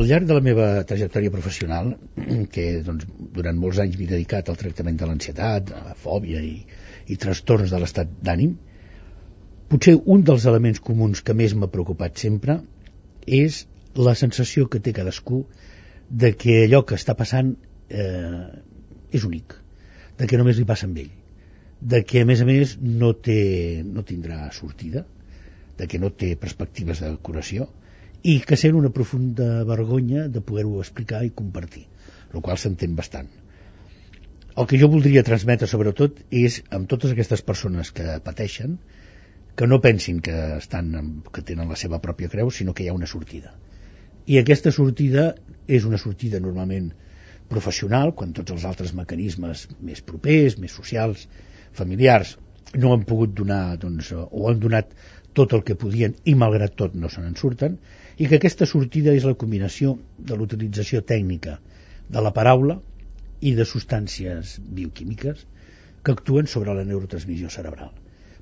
al llarg de la meva trajectòria professional, que doncs, durant molts anys m'he dedicat al tractament de l'ansietat, la fòbia i, i trastorns de l'estat d'ànim, potser un dels elements comuns que més m'ha preocupat sempre és la sensació que té cadascú de que allò que està passant eh, és únic, de que només li passa amb ell, de que a més a més no, té, no tindrà sortida, de que no té perspectives de curació, i que sent una profunda vergonya de poder-ho explicar i compartir, el qual s'entén bastant. El que jo voldria transmetre sobretot és amb totes aquestes persones que pateixen que no pensin que, estan, que tenen la seva pròpia creu, sinó que hi ha una sortida. I aquesta sortida és una sortida normalment professional, quan tots els altres mecanismes més propers, més socials, familiars, no han pogut donar, doncs, o han donat tot el que podien i malgrat tot no se n'en surten, i que aquesta sortida és la combinació de l'utilització tècnica de la paraula i de substàncies bioquímiques que actuen sobre la neurotransmissió cerebral.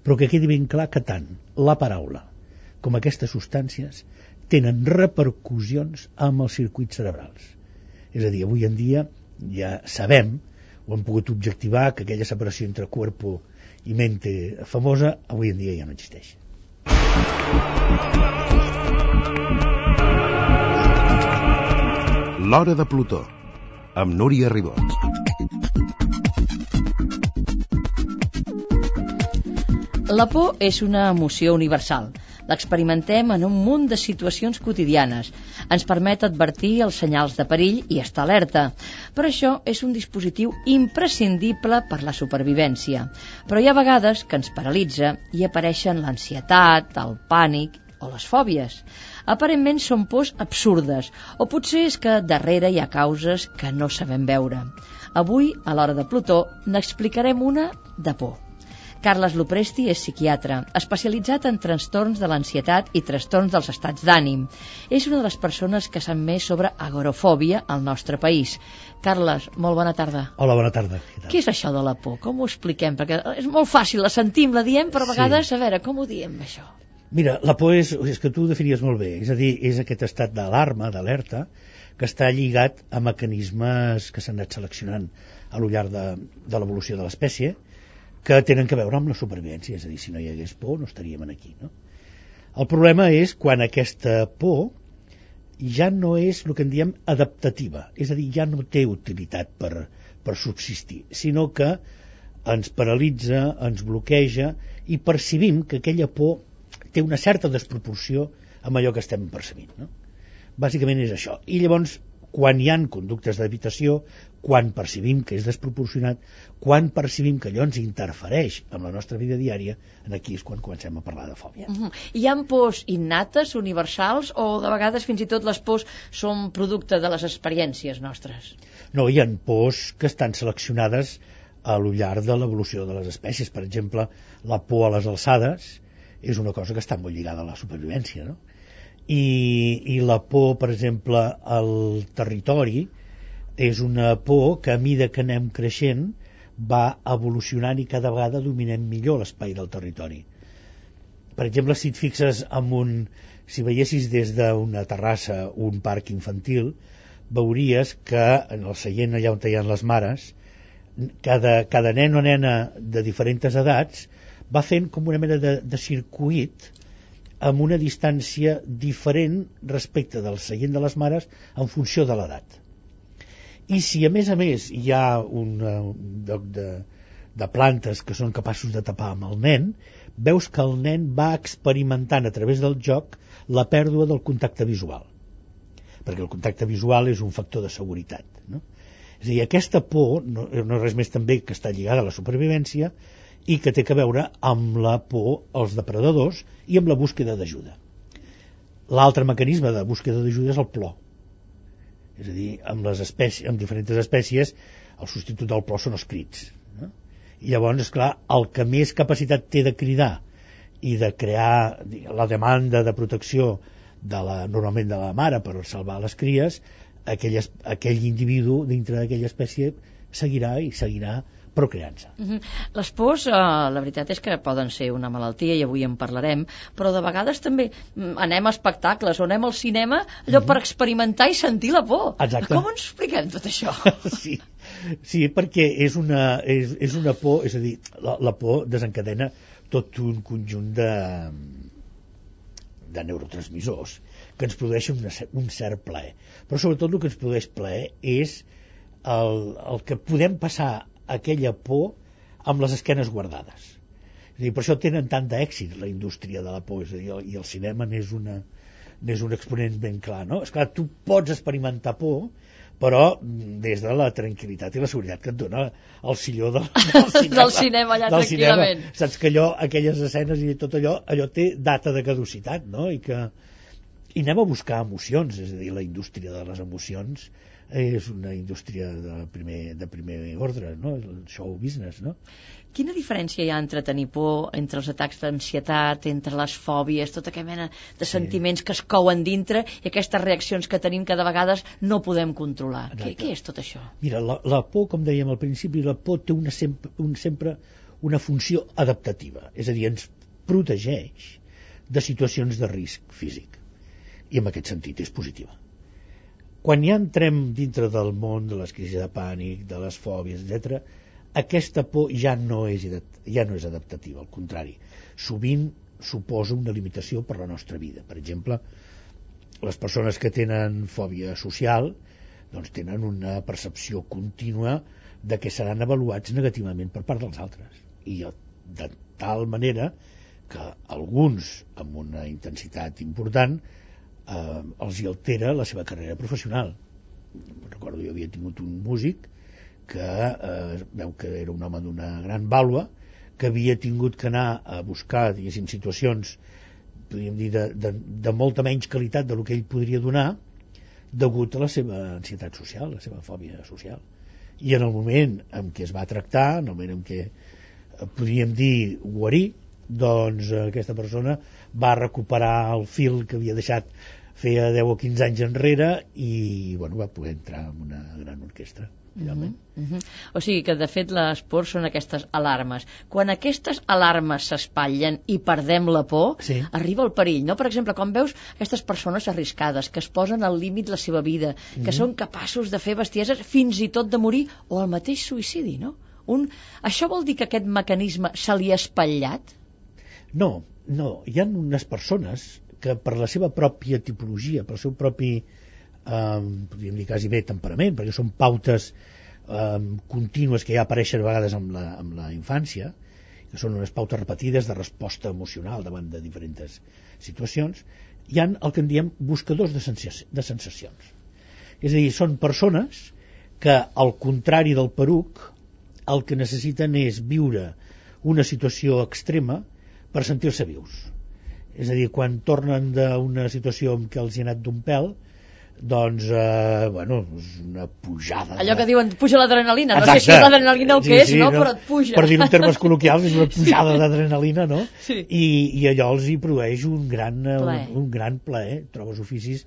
Però que quedi ben clar que tant la paraula com aquestes substàncies tenen repercussions amb els circuits cerebrals. És a dir, avui en dia ja sabem, o hem pogut objectivar, que aquella separació entre cuerpo i mente famosa avui en dia ja no existeix. L'Hora de Plutó, amb Núria Ribot. La por és una emoció universal. L'experimentem en un munt de situacions quotidianes. Ens permet advertir els senyals de perill i estar alerta. Per això és un dispositiu imprescindible per la supervivència. Però hi ha vegades que ens paralitza i apareixen l'ansietat, el pànic o les fòbies aparentment són pors absurdes, o potser és que darrere hi ha causes que no sabem veure. Avui, a l'hora de Plutó, n'explicarem una de por. Carles Lopresti és psiquiatre, especialitzat en trastorns de l'ansietat i trastorns dels estats d'ànim. És una de les persones que sap més sobre agorofòbia al nostre país. Carles, molt bona tarda. Hola, bona tarda. Què, Què és això de la por? Com ho expliquem? Perquè és molt fàcil, la sentim, la diem, però a vegades, sí. a veure, com ho diem, això? Mira, la por és, és que tu ho definies molt bé, és a dir, és aquest estat d'alarma, d'alerta, que està lligat a mecanismes que s'han anat seleccionant a lo llarg de, de l'evolució de l'espècie, que tenen que veure amb la supervivència, és a dir, si no hi hagués por no estaríem aquí. No? El problema és quan aquesta por ja no és el que en diem adaptativa, és a dir, ja no té utilitat per, per subsistir, sinó que ens paralitza, ens bloqueja i percibim que aquella por té una certa desproporció amb allò que estem percebint. No? Bàsicament és això. I llavors, quan hi han conductes d'habitació, quan percibim que és desproporcionat, quan percibim que allò ens interfereix amb la nostra vida diària, en aquí és quan comencem a parlar de fòbia. Uh -huh. Hi ha pors innates, universals, o de vegades fins i tot les pors són producte de les experiències nostres? No, hi ha pors que estan seleccionades a lo llarg de l'evolució de les espècies. Per exemple, la por a les alçades, és una cosa que està molt lligada a la supervivència no? I, i la por per exemple al territori és una por que a mida que anem creixent va evolucionant i cada vegada dominem millor l'espai del territori per exemple si et fixes en un si veiessis des d'una terrassa un parc infantil veuries que en el seient allà on hi ha les mares cada, cada nen o nena de diferents edats va fent com una mena de, de circuit amb una distància diferent respecte del seient de les mares en funció de l'edat. I si a més a més hi ha un, un lloc de, de plantes que són capaços de tapar amb el nen, veus que el nen va experimentant a través del joc la pèrdua del contacte visual. Perquè el contacte visual és un factor de seguretat. No? És a dir, aquesta por no, no és res més també que està lligada a la supervivència, i que té que veure amb la por als depredadors i amb la búsqueda d'ajuda. L'altre mecanisme de búsqueda d'ajuda és el plor. És a dir, amb, les espècies, amb diferents espècies el substitut del plor són els crits. No? I llavors, és clar, el que més capacitat té de cridar i de crear la demanda de protecció de la, normalment de la mare per salvar les cries, aquell, aquell individu dintre d'aquella espècie seguirà i seguirà procreant-se. Mm -hmm. Les pors, eh, la veritat és que poden ser una malaltia i avui en parlarem, però de vegades també mm, anem a espectacles o anem al cinema allò mm -hmm. per experimentar i sentir la por. Exacte. Com ens expliquem tot això? sí, sí perquè és una, és, és una por, és a dir, la, la por desencadena tot un conjunt de, de neurotransmissors que ens produeixen una, un cert plaer. Però sobretot el que ens produeix plaer és el, el que podem passar aquella por amb les esquenes guardades. És a dir, per això tenen tant d'èxit la indústria de la por, és a dir, i el cinema n'és una n'és un exponent ben clar, no? És clar, tu pots experimentar por, però des de la tranquil·litat i la seguretat que et dona el silló del, del cinema. del cinema allà del tranquil·lament. Cinema. Saps que allò, aquelles escenes i tot allò, allò té data de caducitat, no? I que i anem a buscar emocions, és a dir, la indústria de les emocions és una indústria de primer, de primer ordre, no? el show business. No? Quina diferència hi ha entre tenir por, entre els atacs d'ansietat, entre les fòbies, tota aquella mena de sentiments sí. que es couen dintre i aquestes reaccions que tenim que de vegades no podem controlar? Què, què és tot això? Mira, la, la por, com dèiem al principi, la por té una sempre, un, sempre una funció adaptativa, és a dir, ens protegeix de situacions de risc físic i en aquest sentit és positiva quan ja entrem dintre del món de les crisis de pànic, de les fòbies, etc, aquesta por ja no és, ja no és adaptativa, al contrari. Sovint suposa una limitació per la nostra vida. Per exemple, les persones que tenen fòbia social doncs tenen una percepció contínua de que seran avaluats negativament per part dels altres. I de tal manera que alguns, amb una intensitat important, eh, els hi altera la seva carrera professional. Recordo, jo havia tingut un músic que eh, veu que era un home d'una gran vàlua, que havia tingut que anar a buscar, diguéssim, situacions podríem dir, de, de, de molta menys qualitat del que ell podria donar degut a la seva ansietat social, la seva fòbia social. I en el moment en què es va tractar, en el moment en què eh, podríem dir guarir, doncs eh, aquesta persona va recuperar el fil que havia deixat feia 10 o 15 anys enrere i bueno, va poder entrar en una gran orquestra. Uh -huh, uh -huh. O sigui que, de fet, les pors són aquestes alarmes. Quan aquestes alarmes s'espatllen i perdem la por, sí. arriba el perill, no? Per exemple, quan veus aquestes persones arriscades que es posen al límit la seva vida, que uh -huh. són capaços de fer bestieses fins i tot de morir, o el mateix suïcidi, no? Un... Això vol dir que aquest mecanisme se li ha espatllat? No, no. Hi ha unes persones que per la seva pròpia tipologia, pel seu propi, eh, podríem dir quasi bé, temperament, perquè són pautes eh, contínues que ja apareixen a vegades amb la, amb la infància, que són unes pautes repetides de resposta emocional davant de diferents situacions, hi han el que en diem buscadors de, sensacions. De sensacions. És a dir, són persones que, al contrari del peruc, el que necessiten és viure una situació extrema per sentir-se vius és a dir, quan tornen d'una situació en què els hi ha anat d'un pèl, doncs, eh, bueno, és una pujada. Allò que diuen, puja l'adrenalina, no sé si l'adrenalina el sí, que és, sí, no? no? Però et puja. Per dir-ho en termes col·loquials, és una pujada d'adrenalina, no? Sí. I, I allò els hi produeix un gran, un, un gran plaer. Trobes oficis,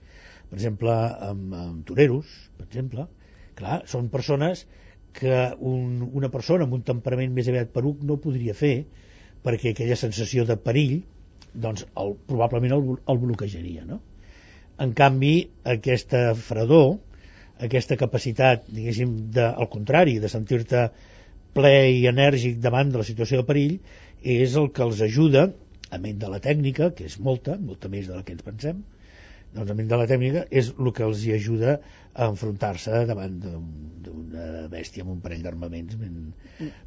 per exemple, amb, amb toreros, per exemple. Clar, són persones que un, una persona amb un temperament més aviat peruc no podria fer, perquè aquella sensació de perill doncs el, probablement el, el bloquejaria no? en canvi aquesta fredor aquesta capacitat diguéssim de, al contrari de sentir-te ple i enèrgic davant de la situació de perill és el que els ajuda a ment de la tècnica, que és molta, molta més de la que ens pensem, doncs a ment de la tècnica és el que els hi ajuda a enfrontar-se davant d'una bèstia amb un parell d'armaments ben,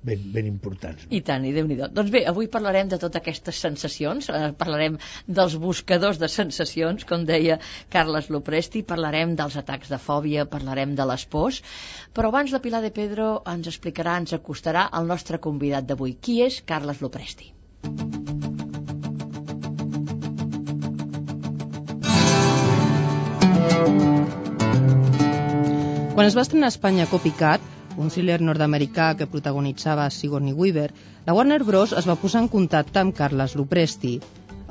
ben, ben importants. No? I tant, i déu nhi Doncs bé, avui parlarem de totes aquestes sensacions, eh, parlarem dels buscadors de sensacions, com deia Carles Lopresti, parlarem dels atacs de fòbia, parlarem de les pors, però abans la Pilar de Pedro ens explicarà, ens acostarà al nostre convidat d'avui. Qui és Carles Lopresti? Quan es va estrenar a Espanya Copycat, un thriller nord-americà que protagonitzava Sigourney Weaver, la Warner Bros. es va posar en contacte amb Carles Lupresti.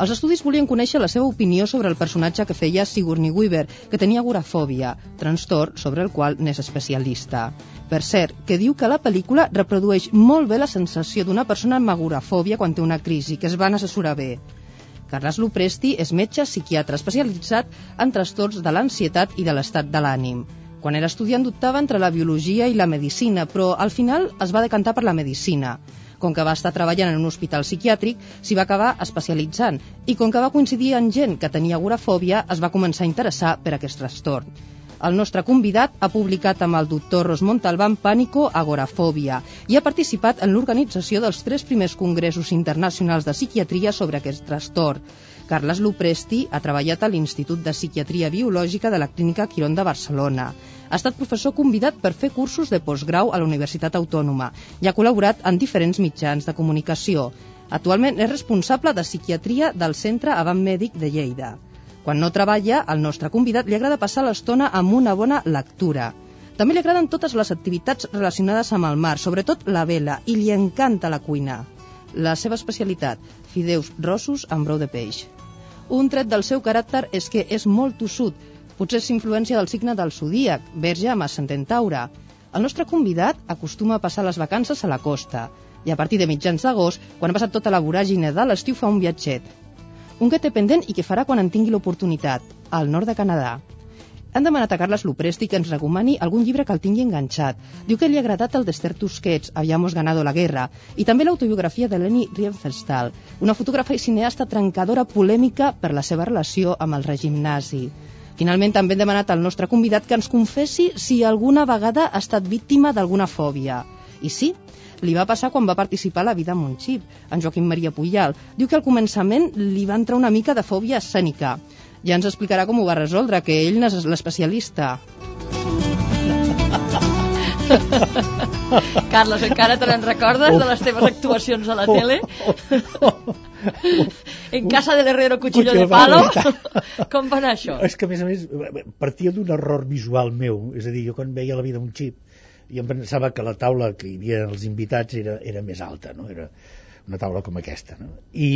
Els estudis volien conèixer la seva opinió sobre el personatge que feia Sigourney Weaver, que tenia agorafòbia, trastorn sobre el qual n'és especialista. Per cert, que diu que la pel·lícula reprodueix molt bé la sensació d'una persona amb agorafòbia quan té una crisi, que es van assessorar bé. Carles Lupresti és metge psiquiatre especialitzat en trastorns de l'ansietat i de l'estat de l'ànim. Quan era estudiant dubtava entre la biologia i la medicina, però al final es va decantar per la medicina. Com que va estar treballant en un hospital psiquiàtric, s'hi va acabar especialitzant i com que va coincidir amb gent que tenia agorafòbia, es va començar a interessar per aquest trastorn. El nostre convidat ha publicat amb el doctor Ros Montalbán Pànico Agorafòbia i ha participat en l'organització dels tres primers congressos internacionals de psiquiatria sobre aquest trastorn. Carles Lupresti ha treballat a l'Institut de Psiquiatria Biològica de la Clínica Quirón de Barcelona. Ha estat professor convidat per fer cursos de postgrau a la Universitat Autònoma i ha col·laborat en diferents mitjans de comunicació. Actualment és responsable de psiquiatria del Centre Avant Mèdic de Lleida. Quan no treballa, al nostre convidat li agrada passar l'estona amb una bona lectura. També li agraden totes les activitats relacionades amb el mar, sobretot la vela, i li encanta la cuina. La seva especialitat, fideus rossos amb brou de peix. Un tret del seu caràcter és que és molt tossut, potser és influència del signe del zodíac, verge amb ascendent taure. El nostre convidat acostuma a passar les vacances a la costa i a partir de mitjans d'agost, quan ha passat tota la voràgine de l'estiu, fa un viatget. Un que té pendent i que farà quan en tingui l'oportunitat, al nord de Canadà. Han demanat a Carles Lupresti que ens recomani algun llibre que el tingui enganxat. Diu que li ha agradat el d'Esther Tusquets, Habíamos ganado la guerra, i també l'autobiografia de Leni Riefenstahl, una fotògrafa i cineasta trencadora polèmica per la seva relació amb el règim nazi. Finalment també hem demanat al nostre convidat que ens confessi si alguna vegada ha estat víctima d'alguna fòbia. I sí, li va passar quan va participar a La vida amb un xip, en Joaquim Maria Puyal. Diu que al començament li va entrar una mica de fòbia escènica, ja ens explicarà com ho va resoldre, que ell n'és l'especialista. Carles, encara te n'en recordes de les teves actuacions a la tele? en casa del herrero cuchillo de palo? Com va anar això? És que, a més a més, partia d'un error visual meu. És a dir, jo quan veia la vida un xip, jo em pensava que la taula que hi havia els invitats era, era més alta, no? Era una taula com aquesta, no? I,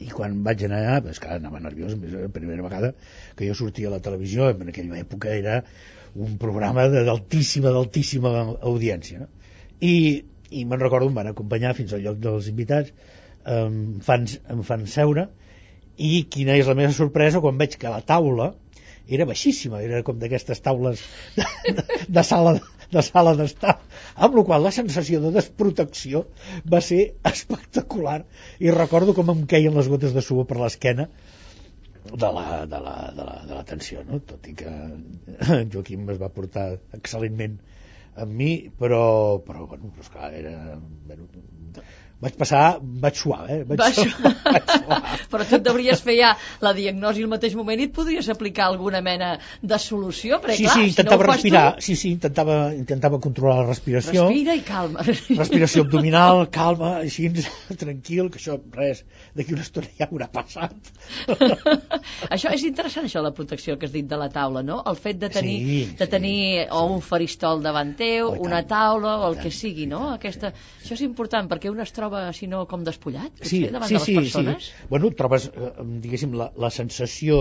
i quan vaig anar pues, clar, anava nerviós, la primera vegada que jo sortia a la televisió, en aquella època era un programa d'altíssima, d'altíssima audiència, no? I, i me'n recordo, em van acompanyar fins al lloc dels invitats, em fan, em fan seure, i quina és la meva sorpresa quan veig que la taula era baixíssima, era com d'aquestes taules de, de, de sala de sala d'estar, amb la qual la sensació de desprotecció va ser espectacular i recordo com em queien les gotes de suor per l'esquena de la, de, la, de, la, de la tensió, no? tot i que Joaquim es va portar excel·lentment amb mi, però, però bueno, esclar, era, bueno, vaig passar, vaig suar, eh? Vaig, vaig, suar, vaig suar. Però tu et devries fer ja la diagnosi al mateix moment i et podries aplicar alguna mena de solució, perquè sí, clar, sí, intentava si no respirar, tu... sí, sí, intentava, intentava controlar la respiració. Respira i calma. Respiració abdominal, calma, així, tranquil, que això, res, d'aquí una estona ja haurà passat. això és interessant, això, la protecció que has dit de la taula, no? El fet de tenir, sí, de tenir sí, o un faristol davant teu, oh, una tant, taula, o el tant. que sigui, no? Aquesta... Això és important, perquè un es troba, si no, com despullat, potser, sí, davant sí, de les sí, persones. Sí. Bueno, trobes, eh, diguéssim, la, la sensació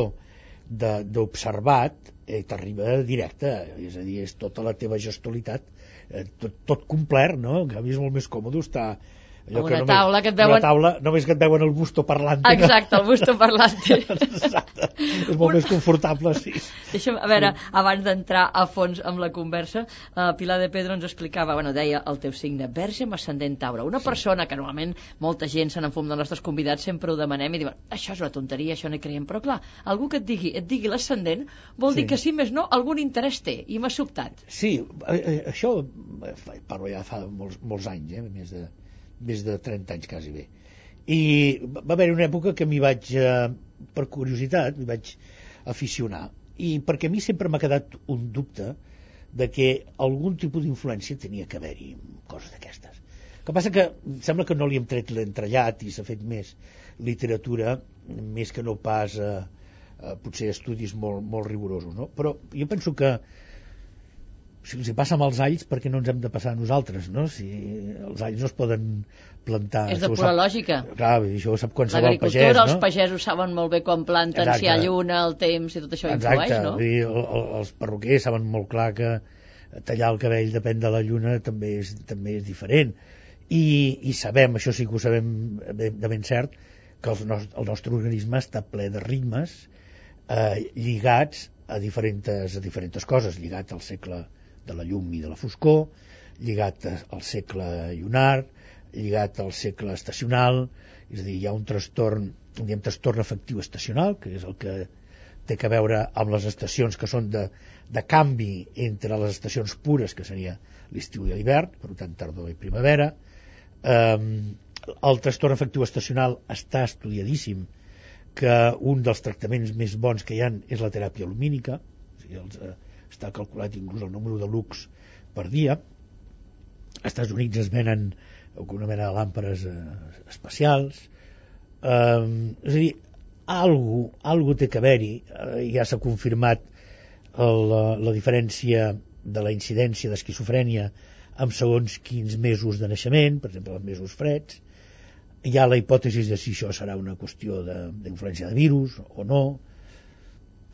de- d'observat eh, t'arriba directe, és a dir, és tota la teva gestualitat, eh, tot, tot complert, no? En canvi és molt més còmode estar allò Una només- taula que et Una veuen- taula, només que et veuen el busto parlant. Exacte, el busto parlante. Exacte. És molt més confortable, sí. Deixa'm, a veure, abans d'entrar a fons amb la conversa, uh, Pilar de Pedro ens explicava, bueno, deia el teu signe, verge amb ascendent taure. Una persona que normalment molta gent se n'enfum dels nostres convidats, sempre ho demanem i diuen, això és una tonteria, això no hi creiem. Però clar, algú que et digui, et digui l'ascendent, vol Sí. dir que si més no, algun interès té, i m'ha sobtat. Sí, eh, eh, això parlo ja fa molts, molts anys, eh, més, de, més de 30 anys quasi bé. I va haver una època que m'hi vaig, eh, per curiositat, m'hi vaig aficionar. I perquè a mi sempre m'ha quedat un dubte de que algun tipus d'influència tenia que haver-hi, coses d'aquestes. El que passa que em sembla que no li hem tret l'entrellat i s'ha fet més literatura, més que no pas eh, eh, potser estudis molt, molt rigorosos, no? Però jo penso que si els hi passa amb els alls, per què no ens hem de passar nosaltres, no? Si els alls no es poden plantar... És de pura sap- lògica. Clar, això ho sap qualsevol L'agricultura, pagès, els no? pagesos saben molt bé quan planten, Exacte. si hi ha lluna, el temps i tot això influeix, no? dir, el, el, els perruquers saben molt clar que tallar el cabell depèn de la lluna també és, també és diferent I, i sabem, això sí que ho sabem de, ben cert que els nos, el nostre organisme està ple de ritmes eh, lligats a diferents, a diferents coses lligat al segle de la llum i de la foscor lligat al segle lunar lligat al segle estacional és a dir, hi ha un trastorn un diem trastorn afectiu estacional que és el que té que veure amb les estacions que són de, de canvi entre les estacions pures, que seria l'estiu i l'hivern, per tant tardor i primavera. Um, el trastorn afectiu estacional està estudiadíssim que un dels tractaments més bons que hi han és la teràpia lumínica, o sigui, els, eh, està calculat inclús el número de lux per dia. Als Estats Units es venen una mena de làmperes eh, especials. Um, és a dir, algú, algú té que haver-hi eh, ja s'ha confirmat el, la, la diferència de la incidència d'esquizofrènia amb segons quins mesos de naixement, per exemple els mesos freds hi ha la hipòtesi de si això serà una qüestió d'influència de, de virus o no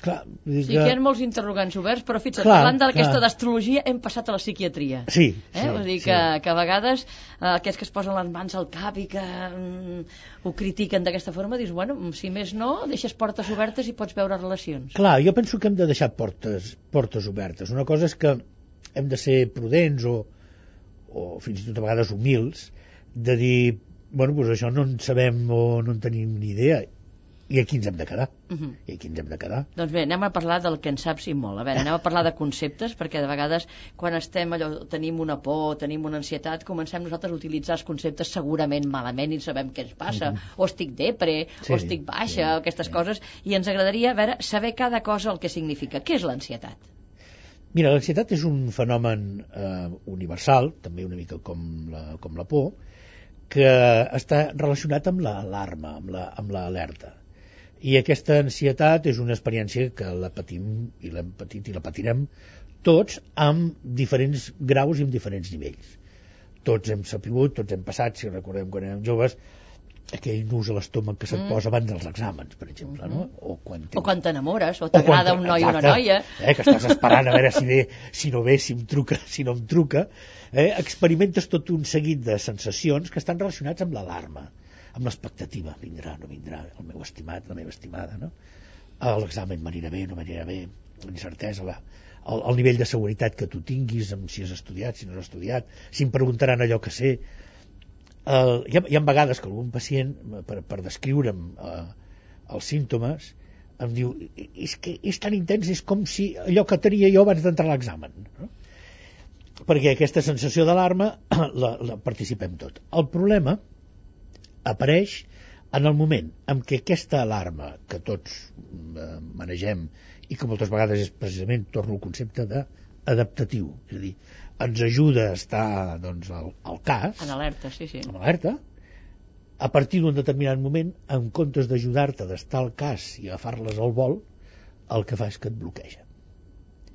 clar, dir Sí que hi ha molts interrogants oberts, però fixa't, Clar, parlant d'aquesta d'astrologia hem passat a la psiquiatria. sí, Eh? sí, Vull dir sí. que, que a vegades eh, aquests que es posen les mans al cap i que mm, ho critiquen d'aquesta forma, dius, bueno, si més no, deixes portes obertes i pots veure relacions. Clar, jo penso que hem de deixar portes, portes obertes. Una cosa és que hem de ser prudents o, o fins i tot a vegades humils de dir, bueno, doncs això no en sabem o no en tenim ni idea i aquí ens hem de quedar. Uh -huh. I aquí ens hem de quedar. Doncs bé, anem a parlar del que en saps i molt. A veure, anem a parlar de conceptes, perquè de vegades quan estem allò, tenim una por, tenim una ansietat, comencem nosaltres a utilitzar els conceptes segurament malament i sabem què ens passa, o estic depre, Sí, o estic baixa, sí, aquestes sí. coses, i ens agradaria, a veure, saber cada cosa el que significa. Què és l'ansietat? Mira, l'ansietat és un fenomen eh, universal, també una mica com la, com la por, que està relacionat amb l'alarma, amb la- amb l'alerta. La, I aquesta ansietat és una experiència que la patim i l'hem patit i la patirem tots amb diferents graus i amb diferents nivells. Tots hem sabut, tots hem passat, si recordem quan érem joves, aquell nus a l'estómac que se't Mm. posa abans dels exàmens, per exemple, no? O quan O quan t'enamores, o t'agrada un noi o una noia. Eh, que estàs esperant a veure si ve, si no ve, si em truca, si no em truca. Eh, experimentes tot un seguit de sensacions que estan relacionats amb l'alarma, amb l'expectativa. Vindrà, no vindrà, el meu estimat, la meva estimada, no? L'examen m'anirà bé, no m'anirà bé, incertesa, la, el, el nivell de seguretat que tu tinguis, amb si has estudiat, si no has estudiat, si em preguntaran allò que sé, el, hi, ha, hi ha vegades que algun pacient, per, per descriure'm eh, els símptomes, em diu, és que és tan intens, és com si allò que tenia jo abans d'entrar a l'examen. No? Perquè aquesta sensació d'alarma la, la participem tot. El problema apareix en el moment en què aquesta alarma que tots eh, manegem i que moltes vegades és precisament, torno al concepte d'adaptatiu, és a dir, ens ajuda a estar doncs, al, al cas, En alerta, sí, sí. amb alerta, a partir d'un determinat moment, en comptes d'ajudar-te d'estar al cas i agafar-les al vol, el que fa és que et bloqueja.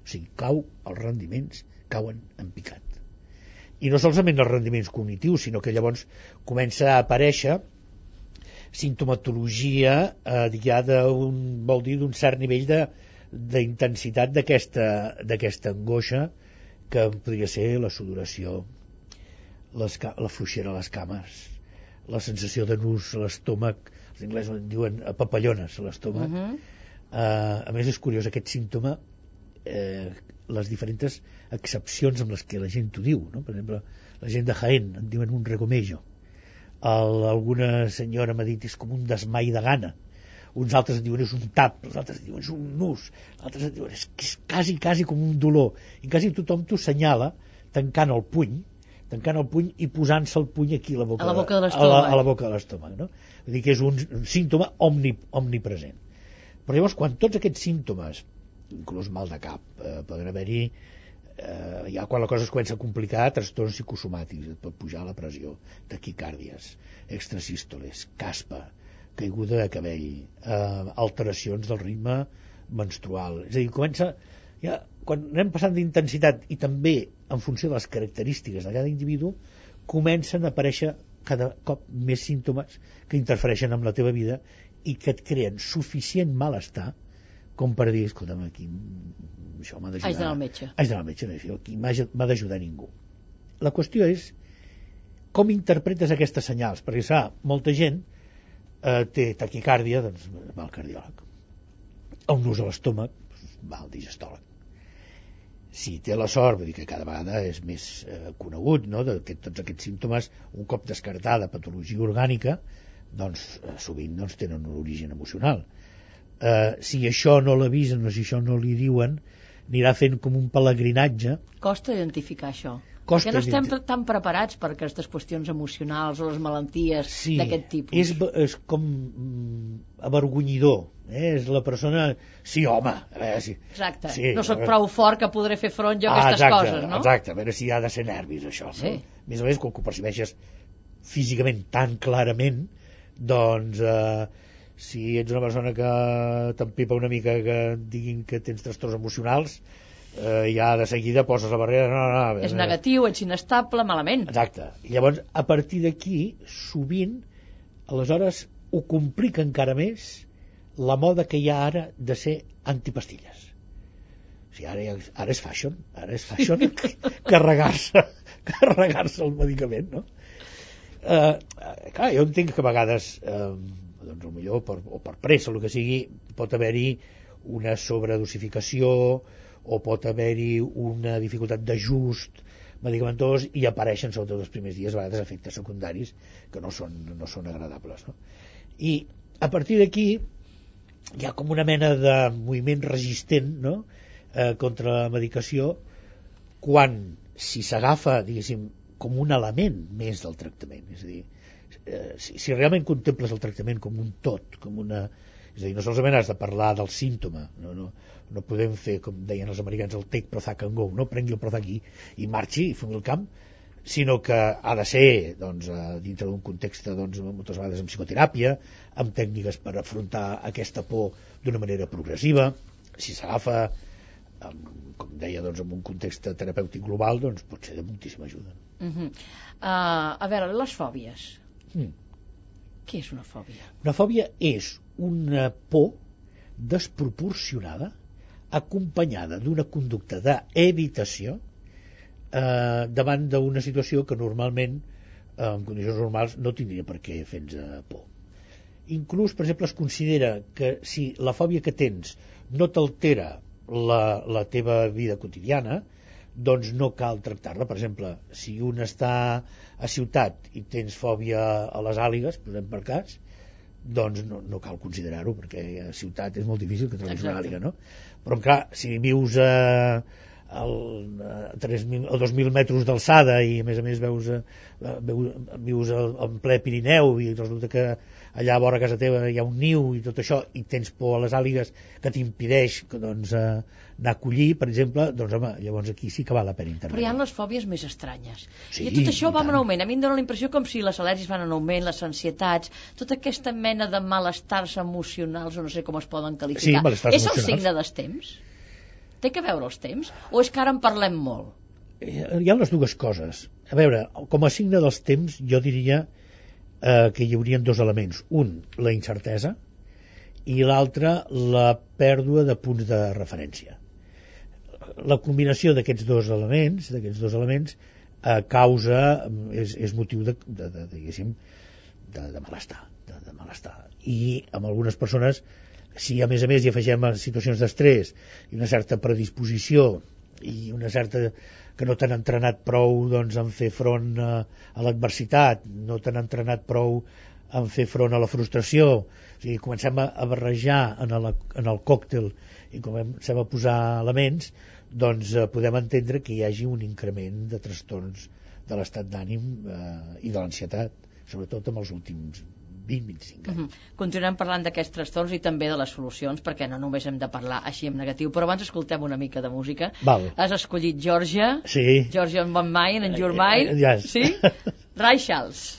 O sigui, cau, els rendiments cauen en picat. I no solament els rendiments cognitius, sinó que llavors comença a aparèixer sintomatologia eh, ja d'un, vol dir, d'un cert nivell de d'intensitat d'aquesta angoixa que podria ser la sudoració les, la fluixera a les cames la sensació de nus a l'estómac els anglesos en diuen eh, papallones a l'estómac Uh -huh. Eh, a més és curiós aquest símptoma eh, les diferents excepcions amb les que la gent ho diu no? per exemple, la gent de Jaén en diuen un regomello El, alguna senyora m'ha dit és com un desmai de gana uns altres en diuen és un tap els altres en diuen és un nus els altres en diuen és, és quasi, quasi com un dolor i quasi tothom t'ho senyala tancant el puny tancant el puny i posant-se el puny aquí a la boca, A la boca de a la, l'estómac. a la boca de l'estómac no? vull dir que és un, un símptoma omni, omnipresent però llavors quan tots aquests símptomes inclús mal de cap. Eh, poden haver-hi eh, ja quan la cosa es comença a complicar trastorns psicosomàtics, et pot pujar la pressió taquicàrdies, extrasístoles caspa, caiguda de cabell eh, alteracions del ritme menstrual. És a dir, comença ja, quan anem passant d'intensitat i també en funció de les característiques de cada individu, comencen a aparèixer cada cop més símptomes que interfereixen amb la teva vida i que et creen suficient malestar com per dir, escolta'm, aquí això m'ha d'ajudar. Haig d'anar al metge. Haig d'anar al metge, aquí m'ha d'ajudar ningú. La qüestió és com interpretes aquestes senyals, perquè, clar, molta gent eh, té taquicàrdia, doncs va al cardiòleg. Un nus a l'estómac, doncs, va al digestòleg si té la sort, vull dir que cada vegada és més eh, conegut, no? de que tots aquests símptomes, un cop descartada patologia orgànica, doncs eh, sovint doncs, tenen un origen emocional. Eh, si això no l'avisen o si això no li diuen, anirà fent com un pelegrinatge. Costa identificar això. Costa Perquè no estem tan preparats per aquestes qüestions emocionals o les malalties Sí, d'aquest tipus. És, és com mm, avergonyidor. Eh? És la persona... Sí, home, a veure si... Exacte. Sí, no sóc prou fort que podré fer front jo a Ah, aquestes exacte, coses, no? Exacte, a veure si ha de ser nervis, això. Sí. No? A més a més, quan ho percebeixes físicament tan clarament, doncs, eh, si ets una persona que t'empipa una mica que diguin que tens trastorns emocionals, eh, ja de seguida poses la barrera... No, no, no, És negatiu, ets inestable, malament. Exacte. Llavors, a partir d'aquí, sovint, aleshores, ho complica encara més la moda que hi ha ara de ser antipastilles. O sigui, ara, ara és fashion, ara és fashion carregar-se carregar-se el medicament, no? Eh, eh, clar, jo entenc que a vegades, eh, doncs, millor per, o per pressa el que sigui, pot haver-hi una sobredosificació o pot haver-hi una dificultat d'ajust medicamentós i apareixen, sobretot els primers dies, a vegades efectes secundaris que no són, no són agradables. No? I a partir d'aquí hi ha com una mena de moviment resistent no? eh, contra la medicació quan si s'agafa, diguéssim, com un element més del tractament. És a dir, eh, si, si realment contemples el tractament com un tot, com una... És a dir, no solament has de parlar del símptoma, no, no, no podem fer, com deien els americans, el take Prozac and go, no prengui el Prozac i, i marxi i fumi el camp, sinó que ha de ser doncs, eh, dintre d'un context doncs, moltes vegades amb psicoteràpia, amb tècniques per afrontar aquesta por d'una manera progressiva, si s'agafa amb, com deia, doncs, en un context terapèutic global, doncs pot ser de moltíssima ajuda. Uh -huh. uh, a veure, les fòbies. Mm. Què és una fòbia? Una fòbia és una por desproporcionada acompanyada d'una conducta d'evitació eh, davant d'una situació que normalment eh, en condicions normals no tindria per què fer-nos eh, por. Inclús, per exemple, es considera que si la fòbia que tens no t'altera la, la teva vida quotidiana, doncs no cal tractar-la. Per exemple, si un està a ciutat i tens fòbia a les àligues, posem per cas, doncs no, no cal considerar-ho, perquè a ciutat és molt difícil que trobis una Exacte. àliga, no? Però, clar, si vius a, al, a 3.000 o 2.000 metres d'alçada i, a més a més, veus, veus, vius en ple Pirineu i resulta que allà a vora casa teva hi ha un niu i tot això, i tens por a les àligues que t'impideix doncs, eh, anar a collir, per exemple, doncs, home, llavors aquí sí que val la pena Però intervenir. hi ha les fòbies més estranyes. Sí, I tot això i va en augment. A mi em dóna la impressió com si les al·lèrgies van en augment, les ansietats, tota aquesta mena de malestars emocionals, o no sé com es poden qualificar. Sí, és el emocionals. signe dels temps? Té que veure els temps? O és que ara en parlem molt? Eh, hi ha les dues coses. A veure, com a signe dels temps, jo diria eh, que hi haurien dos elements. Un, la incertesa, i l'altre, la pèrdua de punts de referència. La combinació d'aquests dos elements, d'aquests dos elements, eh, causa, és, és motiu de, de, de, diguéssim, de, de malestar, de, de malestar. I amb algunes persones, si a més a més hi afegem situacions d'estrès i una certa predisposició i una certa que no t'han entrenat prou doncs, en fer front a, a l'adversitat, no t'han entrenat prou en fer front a la frustració, o sigui, comencem a, a barrejar en el, en el còctel i comencem a posar elements, doncs eh, podem entendre que hi hagi un increment de trastorns de l'estat d'ànim eh, i de l'ansietat, sobretot amb els últims 20-25 anys. Mhm. Continuem parlant d'aquests trastorns i també de les solucions, perquè no només hem de parlar així en negatiu, però abans escoltem una mica de música. Val. Has escollit Georgia, Sí. Georgia on my mind, and your Eh, mind, eh, yes. sí? Ray Charles.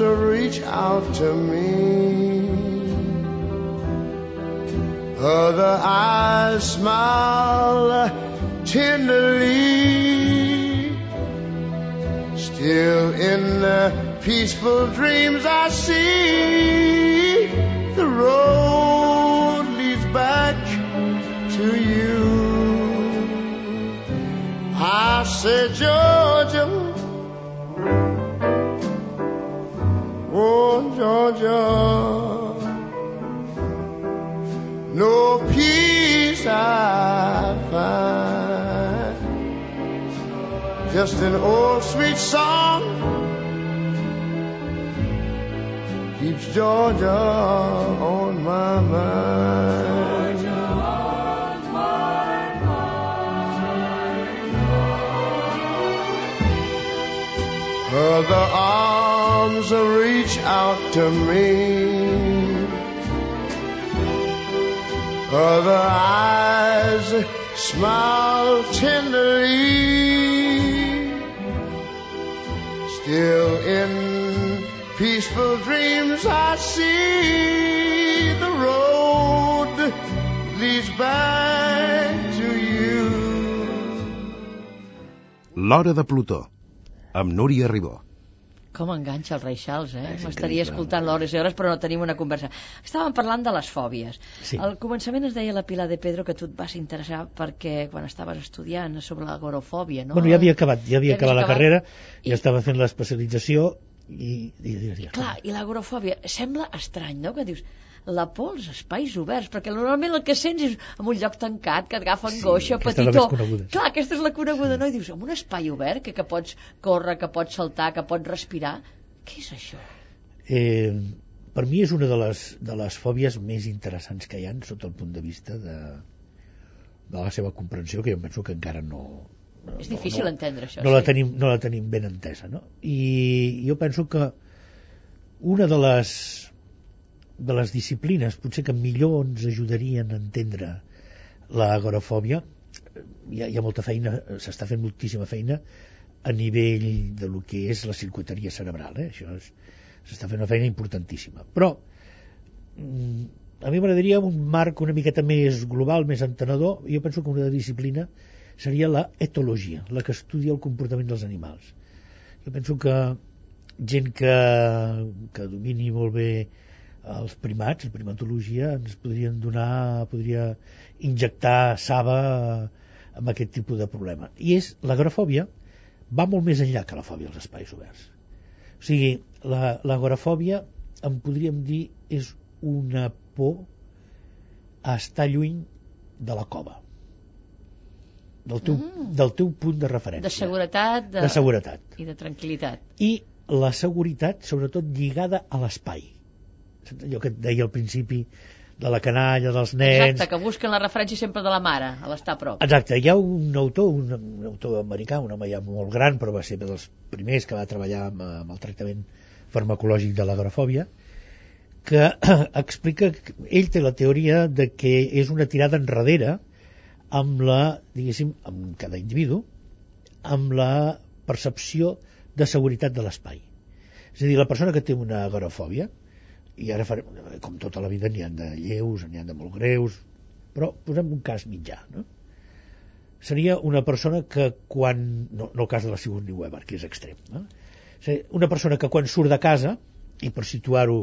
reach out to me. Other eyes smile tenderly. Still in the peaceful dreams I see the road leads back to you. I said, Georgia. Georgia, no peace I find. Just an old sweet song keeps Georgia on my mind. Other arms reach out to me. Other eyes smile tenderly. Still in peaceful dreams I see the road leads back to you. L'Hora de Plutó, amb Núria Ribó. Com enganxa el rei Charles, eh? M'estaria escoltant hores i hores, però no tenim una conversa. Estàvem parlant de les fòbies. Sí. Al començament es deia la Pilar de Pedro que tu et vas interessar perquè quan estaves estudiant sobre l'agorofòbia, no? Bueno, ja havia acabat, ja havia Ja acabat la havies carrera, I- i estava fent l'especialització i... i, i, i Clar, i l'agorofòbia sembla estrany, no? Que dius, la por als espais oberts, perquè normalment el que sents és en un lloc tancat, que et agafa Sí, angoixa, la petitó. sí. Clar, aquesta és la coneguda, no? I dius, en un espai obert, que, que pots córrer, que pots saltar, que pots respirar, què és això? Eh, per mi és una de les, de les fòbies més interessants que hi han sota el punt de vista de, de la seva comprensió, que jo penso que encara no... És difícil no, entendre això, no la sí. tenim, no la tenim ben entesa, no? I jo penso que una de les de les disciplines potser que millor ens ajudarien a entendre l'agorafòbia hi ha, hi ha molta feina, s'està fent moltíssima feina a nivell de lo que és la circuiteria cerebral eh? això és, s'està fent una feina importantíssima però mm, a mi m'agradaria un marc una miqueta més global, més entenedor jo penso que una disciplina seria la etologia, la que estudia el comportament dels animals jo penso que gent que, que domini molt bé els primats, la primatologia, ens podrien donar, podria injectar saba amb aquest tipus de problema. I és, l'agrofòbia va molt més enllà que la fòbia als espais oberts. O sigui, la- l'agorafòbia, en podríem dir, és una por a estar lluny de la cova del teu, Mm. del teu punt de referència De seguretat de... de seguretat i de tranquil·litat. i la seguretat sobretot lligada a l'espai allò que et deia al principi de la canalla, dels nens Exacte, que busquen la referència sempre de la mare, a l'estar a prop. Exacte, hi ha un autor, un, un autor americà, un home ja molt gran, però va ser dels primers que va treballar amb, amb el tractament farmacològic de l'agrofòbia, que explica ell té la teoria de que és una tirada enrere amb la, diguéssim, amb cada individu, amb la percepció de seguretat de l'espai. És a dir, la persona que té una agorafòbia, i ara farem, com tota la vida n'hi ha de lleus, n'hi ha de molt greus, però posem un cas mitjà, no? seria una persona que quan... No, no el cas de la Sigourney Weaver, que és extrem. No? Una persona que quan surt de casa, i per situar-ho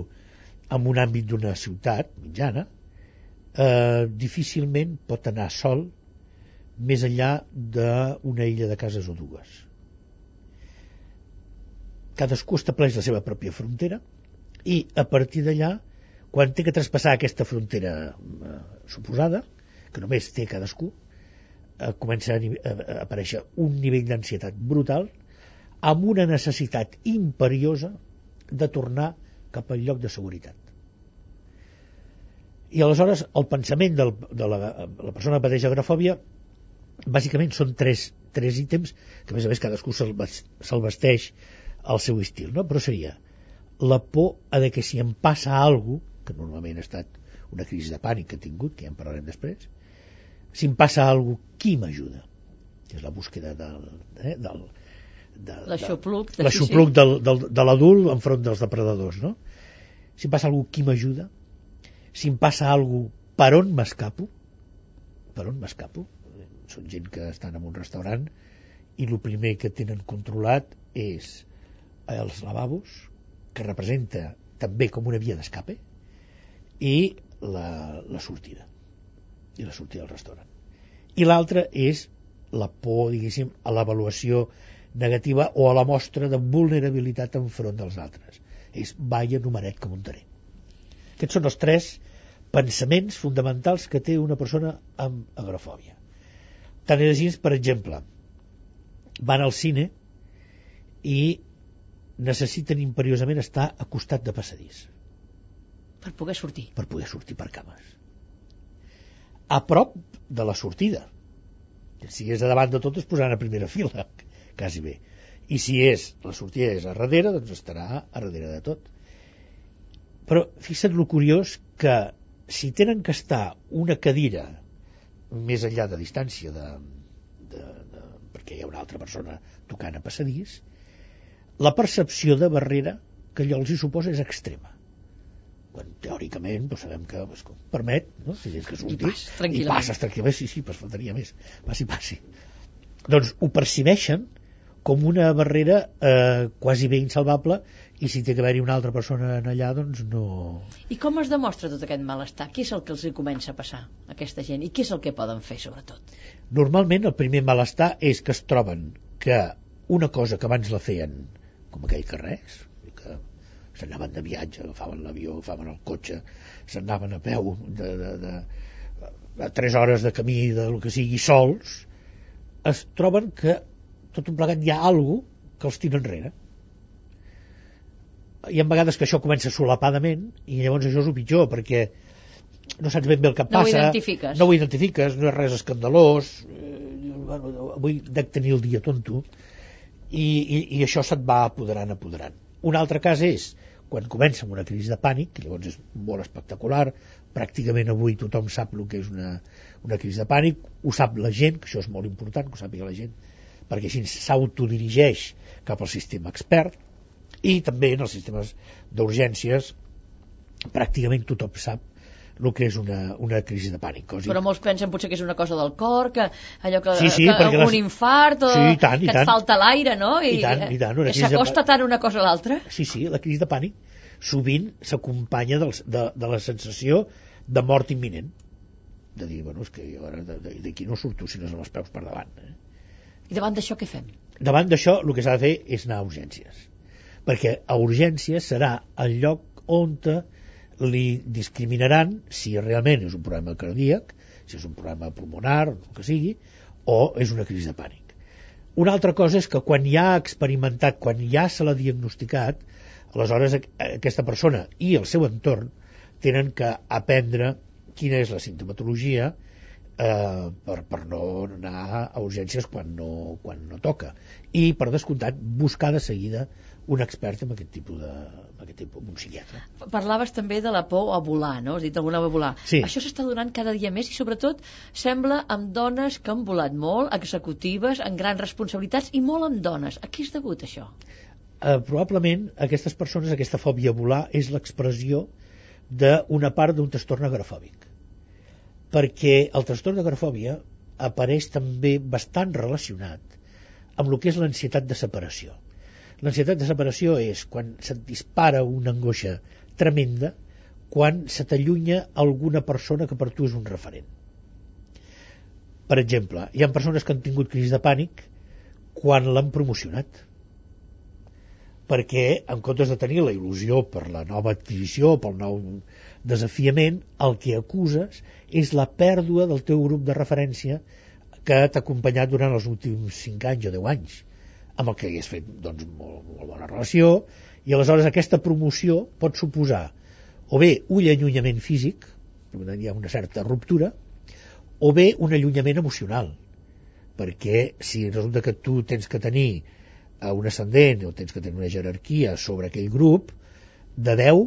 en un àmbit d'una ciutat mitjana, eh, difícilment pot anar sol més enllà d'una illa de cases o dues. Cadascú estableix la seva pròpia frontera i a partir d'allà, quan té que traspassar aquesta frontera eh, suposada, que només té cadascú, eh, comença a, a, a aparèixer un nivell d'ansietat brutal amb una necessitat imperiosa de tornar cap al lloc de seguretat. I aleshores el pensament del, de la, la persona que pateix agrafòbia bàsicament són tres, tres ítems que a més a més cadascú se'l se vesteix al seu estil, no? però seria la por a de que si em passa alguna cosa, que normalment ha estat una crisi de pànic que he tingut, que ja en parlarem després, si em passa alguna cosa, qui m'ajuda? Que és la búsqueda del, eh, del, de, L'aixopluc. de, l'aixopluc del, del, de l'adult enfront dels depredadors, no? Si em passa alguna cosa, qui m'ajuda? Si em passa alguna cosa, per on m'escapo? Per on m'escapo? Són gent que estan en un restaurant i el primer que tenen controlat és els lavabos, que representa també com una via d'escape, i la, la sortida. I la sortida del restaurant. I l'altra és la por, diguéssim, a l'avaluació negativa o a la mostra de vulnerabilitat enfront dels altres. És vaya numeret que muntaré. Aquests són els tres pensaments fonamentals que té una persona amb agrofòbia. Tant és així, per exemple, van al cine i necessiten imperiosament estar a costat de passadís Per poder sortir. per poder sortir per cames. A prop de la sortida. Si és a davant de tot es posaran a primera fila, quasi bé. I si és la sortida és a darrere, doncs estarà a darrere de tot. Però fixa't lo curiós que si tenen que estar una cadira més enllà de distància de, de, de, perquè hi ha una altra persona tocant a passadís, la percepció de barrera que allò els hi suposa és extrema. Quan, teòricament doncs sabem que doncs, permet no? si tens que sortir, pas, tranquil·lament. i passes tranquil·lament, sí, sí, pues faltaria més passi, passi doncs ho percibeixen com una barrera eh, quasi bé insalvable i si té que haver-hi una altra persona en allà doncs no... I com es demostra tot aquest malestar? Què és el que els hi comença a passar a aquesta gent? I què és el que poden fer, sobretot? Normalment el primer malestar és que es troben que una cosa que abans la feien com aquell que res, que s'anaven de viatge, agafaven l'avió, agafaven el cotxe, s'anaven a peu de, de, de, a 3 hores de camí del que sigui sols, es troben que tot un plegat hi ha alguna que els tira enrere. Hi ha vegades que això comença solapadament i llavors això és el pitjor perquè no saps ben bé el que No ho passa identifiques. no ho identifiques, no és res escandalós eh, bueno, avui dec tenir el dia tonto i, i, i això se't va apoderant, apoderant un altre cas és quan comença amb una crisi de pànic, que llavors és molt espectacular, pràcticament avui tothom sap el que és una, una crisi de pànic, ho sap la gent, que això és molt important, que ho sàpiga la gent, perquè així s'autodirigeix cap al sistema expert, i també en els sistemes d'urgències pràcticament tothom sap el que és una, una crisi de pànic. Cosa Però molts pensen potser que és una cosa del cor, que allò que, Sí, sí, que un les- infart, o Sí, i tant, i que tant. et falta l'aire, no? I tant, i tant, una que de s'acosta pa- tant una cosa a l'altra. Sí, sí, la crisi de pànic sovint s'acompanya de, de la sensació de mort imminent. De dir, bueno, és que jo ara de- de- d'aquí no surto si no amb els peus per davant. Eh? I davant d'això què fem? Davant d'això el que s'ha de fer és anar a urgències. Perquè a urgències serà el lloc on li discriminaran si realment és un problema cardíac, si és un problema pulmonar, el que sigui, o és una crisi de pànic. Una altra cosa és que quan ja ha experimentat, quan ja se l'ha diagnosticat, aleshores aqu- aquesta persona i el seu entorn tenen que aprendre quina és la sintomatologia eh, per, per no anar a urgències quan no, quan no toca i per descomptat buscar de seguida un expert en aquest tipus de en aquest tipus, un psiquiatre Parlaves també de la por a volar, no? Has dit alguna vegada volar. Sí. Això s'està donant cada dia més i sobretot sembla amb dones que han volat molt, executives, amb grans responsabilitats i molt amb dones. A què és degut això? eh, probablement aquestes persones, aquesta fòbia a volar és l'expressió d'una part d'un trastorn agrafòbic perquè el trastorn d'agrafòbia apareix també bastant relacionat amb el que és l'ansietat de separació. L'ansietat de separació és quan se't dispara una angoixa tremenda quan se t'allunya alguna persona que per tu és un referent. Per exemple, hi ha persones que han tingut crisi de pànic quan l'han promocionat perquè en comptes de tenir la il·lusió per la nova adquisició, pel nou desafiament, el que acuses és la pèrdua del teu grup de referència que t'ha acompanyat durant els últims 5 anys o 10 anys, amb el que hagués fet doncs, molt, molt bona relació, i aleshores aquesta promoció pot suposar o bé un allunyament físic, hi ha una certa ruptura, o bé un allunyament emocional, perquè si resulta que tu tens que tenir a un ascendent o tens que tenir una jerarquia sobre aquell grup, de 10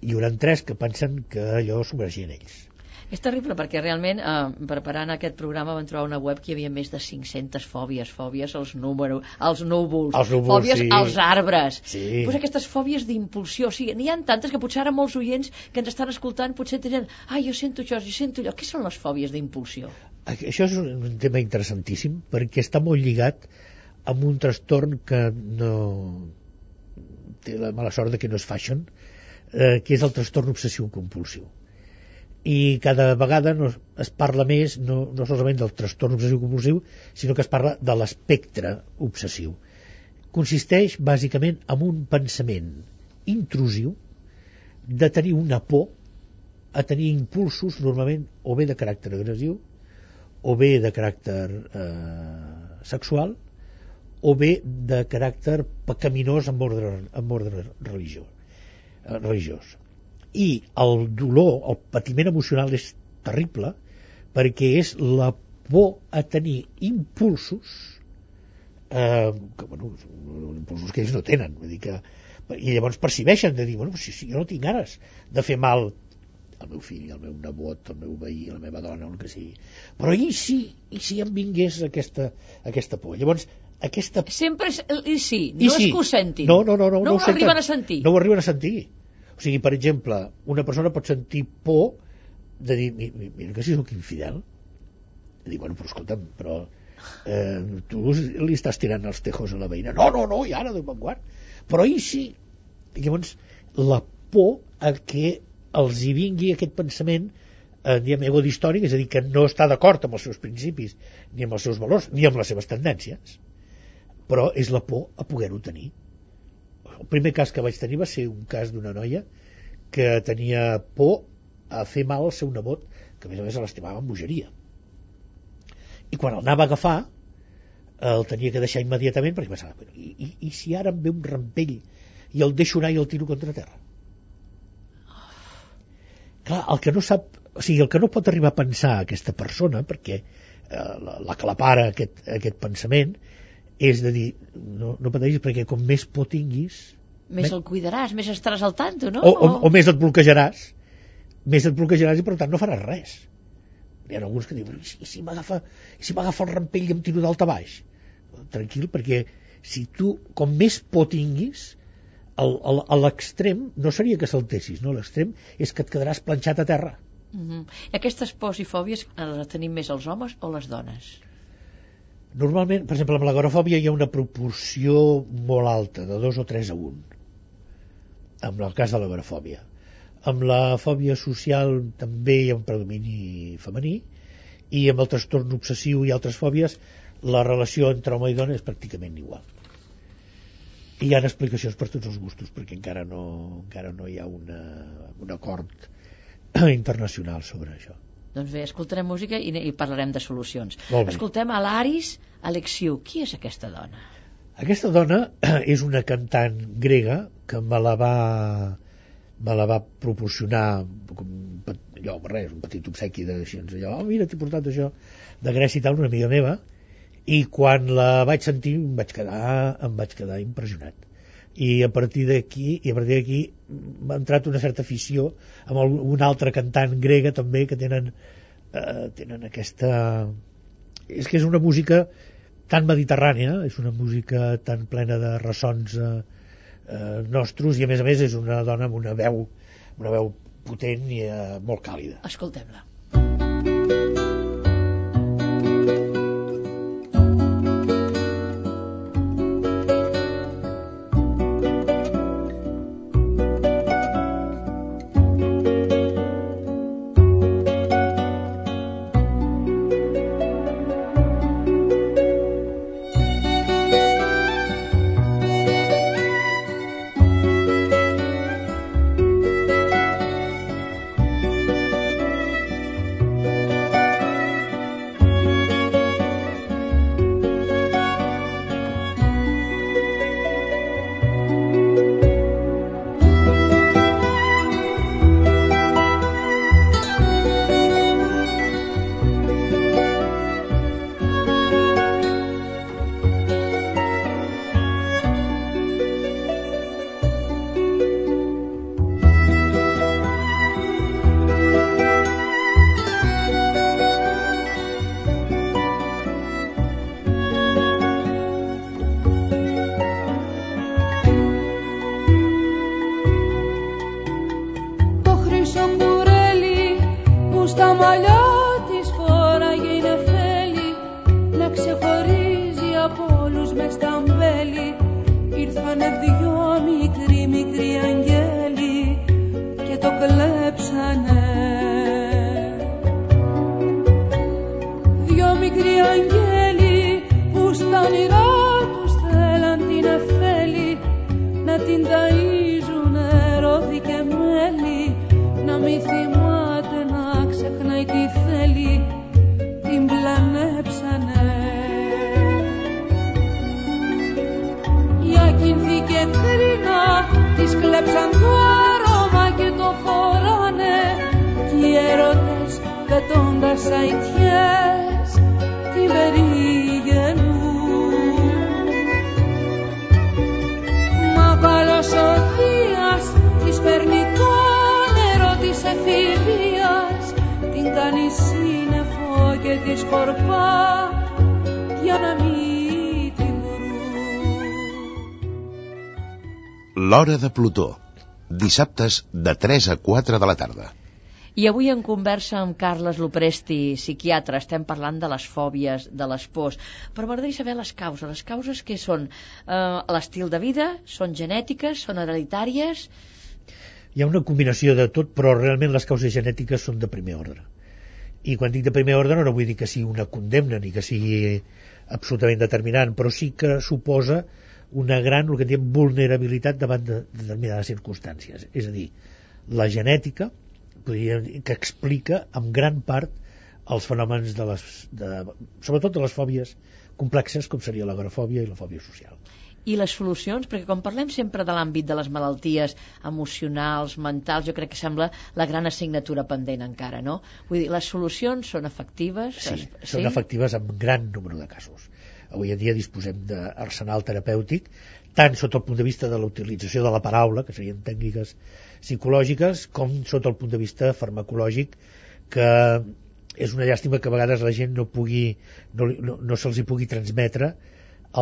hi haurà 3 que pensen que allò s'ho mereixien ells. És terrible perquè realment eh, preparant aquest programa vam trobar una web que hi havia més de 500 fòbies, fòbies als números, als núvols, als núvols fòbies sí. als arbres. Sí. Pues aquestes fòbies d'impulsió, o sigui, n'hi ha tantes que potser ara molts oients que ens estan escoltant potser tenen, ai, jo sento això, jo sento allò. Què són les fòbies d'impulsió? Això és un tema interessantíssim perquè està molt lligat amb un trastorn que no té la mala sort de que no és fashion, eh, que és el trastorn obsessiu compulsiu. I cada vegada no, es parla més no, no solament del trastorn obsessiu compulsiu, sinó que es parla de l'espectre obsessiu. Consisteix bàsicament en un pensament intrusiu de tenir una por a tenir impulsos normalment o bé de caràcter agressiu o bé de caràcter eh, sexual o bé de caràcter pecaminós amb ordre, amb ordre religiós, eh, religiós. I el dolor, el patiment emocional és terrible perquè és la por a tenir impulsos eh, que, bueno, impulsos que ells no tenen vull dir que, i llavors percibeixen de dir, bueno, si, si jo no tinc ganes de fer mal al meu fill, al meu nebot, al meu veí, a la meva dona, el que sigui. Però i si, i si em vingués aquesta, aquesta por? Llavors, aquesta... Sempre és i sí, no I és sí. que ho sentin. No, no, no, no, no, no ho senten. arriben a sentir. No ho arriben a sentir. O sigui, per exemple, una persona pot sentir por de dir, "Mi- mi- mira que si sóc infidel. I dir, bueno, però escolta'm, però eh, tu li estàs tirant els tejos a la veïna. No, no, no, i ara, de bon guard. Però i sí. I llavors, la por a que els hi vingui aquest pensament eh, diguem, ego d'històric, és a dir, que no està d'acord amb els seus principis, ni amb els seus valors, ni amb les seves tendències, però és la por a poder-ho tenir. El primer cas que vaig tenir va ser un cas d'una noia que tenia por a fer mal al seu nebot, que a més a més l'estimava amb bogeria. I quan el anava a agafar, el tenia que deixar immediatament perquè pensava, "Però i, i, i si ara em ve un rampell i el deixo anar i el tiro contra terra? Clar, el que no sap, o sigui, el que no pot arribar a pensar aquesta persona, perquè eh, la, la clapara aquest, aquest pensament, és de dir, no, no pateixis perquè com més por tinguis, Més el cuidaràs, més estaràs al tanto, no? o, o, o més et bloquejaràs, més et bloquejaràs i per tant no faràs res. Hi ha alguns que diuen, i si, m'agafa si m'agafa el rampell i em tiro d'alta baix? Tranquil, perquè si tu, com més por tinguis, a l'extrem no seria que saltessis, no? l'extrem és que et quedaràs planxat a terra. Mhm. I aquestes pors i fòbies les tenim més els homes o les dones? Normalment, per exemple, amb l'agorafòbia hi ha una proporció molt alta, de 2 o 3 a 1, amb el cas de l'agorafòbia. Amb la fòbia social també hi ha un predomini femení i amb el trastorn obsessiu i altres fòbies la relació entre home i dona és pràcticament igual. I hi ha explicacions per tots els gustos perquè encara no, encara no hi ha una, un acord internacional sobre això. Doncs bé, escoltarem música i, i parlarem de solucions. Escoltem a l'Aris Alexiu. Qui és aquesta dona? Aquesta dona és una cantant grega que me la va me la va proporcionar com, allò, res, un petit obsequi de així, allò, oh, mira, t'he portat això de Grècia i tal, una amiga meva i quan la vaig sentir em vaig quedar, em vaig quedar impressionat i a partir d'aquí i a partir d'aquí m'ha entrat una certa afició amb una altra cantant grega també que tenen eh, tenen aquesta és que és una música tan mediterrània, és una música tan plena de ressons eh, eh, nostres i a més a més és una dona amb una veu, una veu potent i eh, molt càlida. Escoltem-la. L'Hora de Plutó. Dissabtes de 3 a 4 de la tarda. I avui en conversa amb Carles Lopresti, psiquiatre, estem parlant de les fòbies, de les pors. Però m'agradaria saber les causes. Les causes que són eh, l'estil de vida, són genètiques, són hereditàries... Hi ha una combinació de tot, però realment les causes genètiques són de primer ordre. I quan dic de primer ordre no vull dir que sigui una condemna ni que sigui absolutament determinant, però sí que suposa una gran, el que diem, vulnerabilitat davant de determinades circumstàncies. És a dir, la genètica dir que explica en gran part els fenòmens de les, de, sobretot de les fòbies complexes com seria l'agorafòbia i la fòbia social. I les solucions, perquè quan parlem sempre de l'àmbit de les malalties emocionals, mentals, jo crec que sembla la gran assignatura pendent encara, no? Vull dir, les solucions són efectives? Sí, Es- són efectives en gran número de casos. Avui en dia disposem d'arsenal terapèutic, tant sota el punt de vista de la utilització de la paraula, que serien tècniques psicològiques, com sota el punt de vista farmacològic, que és una llàstima que a vegades la gent no, pugui, no, no, no se'ls hi pugui transmetre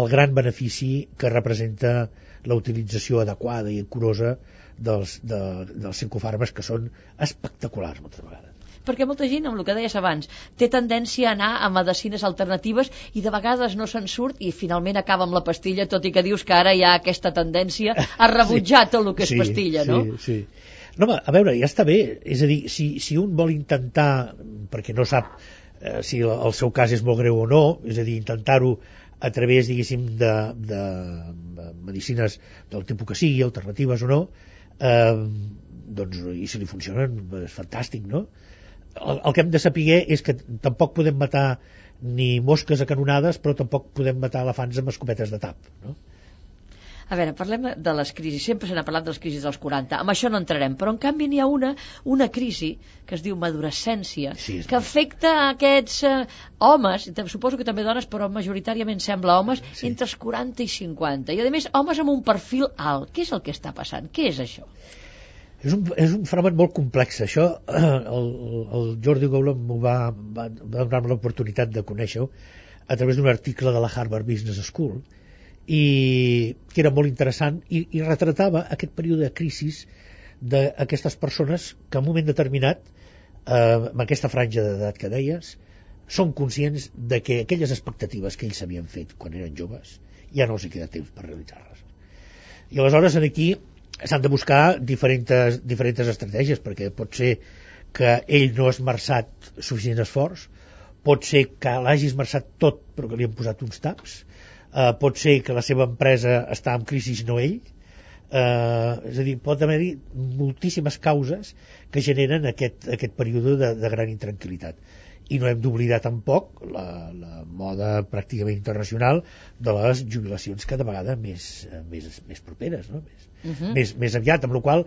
el gran benefici que representa la utilització adequada i curosa dels, de, dels psicofàrmacs que són espectaculars moltes vegades. Perquè molta gent, amb el que deies abans, té tendència a anar a medicines alternatives i de vegades no se'n surt i finalment acaba amb la pastilla, tot i que dius que ara hi ha aquesta tendència a rebutjar sí. tot el que és pastilla, sí, no? Sí, no, home, a veure, ja està bé. És a dir, si, si un vol intentar, perquè no sap eh, si el, el seu cas és molt greu o no, és a dir, intentar-ho a través, diguéssim, de, de medicines del tipus que sigui, alternatives o no, eh, doncs, i si li funcionen, és fantàstic, no? El, el que hem de saber és que tampoc podem matar ni mosques a canonades, però tampoc podem matar elefants amb escopetes de tap, no? A veure, parlem de les crisis. Sempre se n'ha parlat de les crisis dels 40. Amb això no entrarem. Però, en canvi, n'hi ha una, una crisi que es diu madurescència, Sí, que afecta a aquests eh, homes, suposo que també dones, però majoritàriament sembla homes, Sí. entre els 40 i 50. I, a més, homes amb un perfil alt. Què és el que està passant? Què és això? És un, és un fenomen molt complex. Això, el, el Jordi Goula m'ho va, va, va donar-me l'oportunitat de conèixer-ho a través d'un article de la Harvard Business School i que era molt interessant i, i retratava aquest període de crisis d'aquestes persones que en un moment determinat eh, amb aquesta franja d'edat que deies són conscients de que aquelles expectatives que ells s'havien fet quan eren joves ja no els hi queda temps per realitzar-les i aleshores aquí s'han de buscar diferents, diferents estratègies perquè pot ser que ell no ha esmerçat suficient esforç pot ser que l'hagi esmerçat tot però que li han posat uns taps eh, pot ser que la seva empresa està en crisi no ell. Eh, és a dir, pot haver-hi moltíssimes causes que generen aquest, aquest període de, de gran intranquil·litat i no hem d'oblidar tampoc la, la moda pràcticament internacional de les jubilacions cada vegada més, eh, més, més properes no? més, Uh -huh. més, més aviat, amb la qual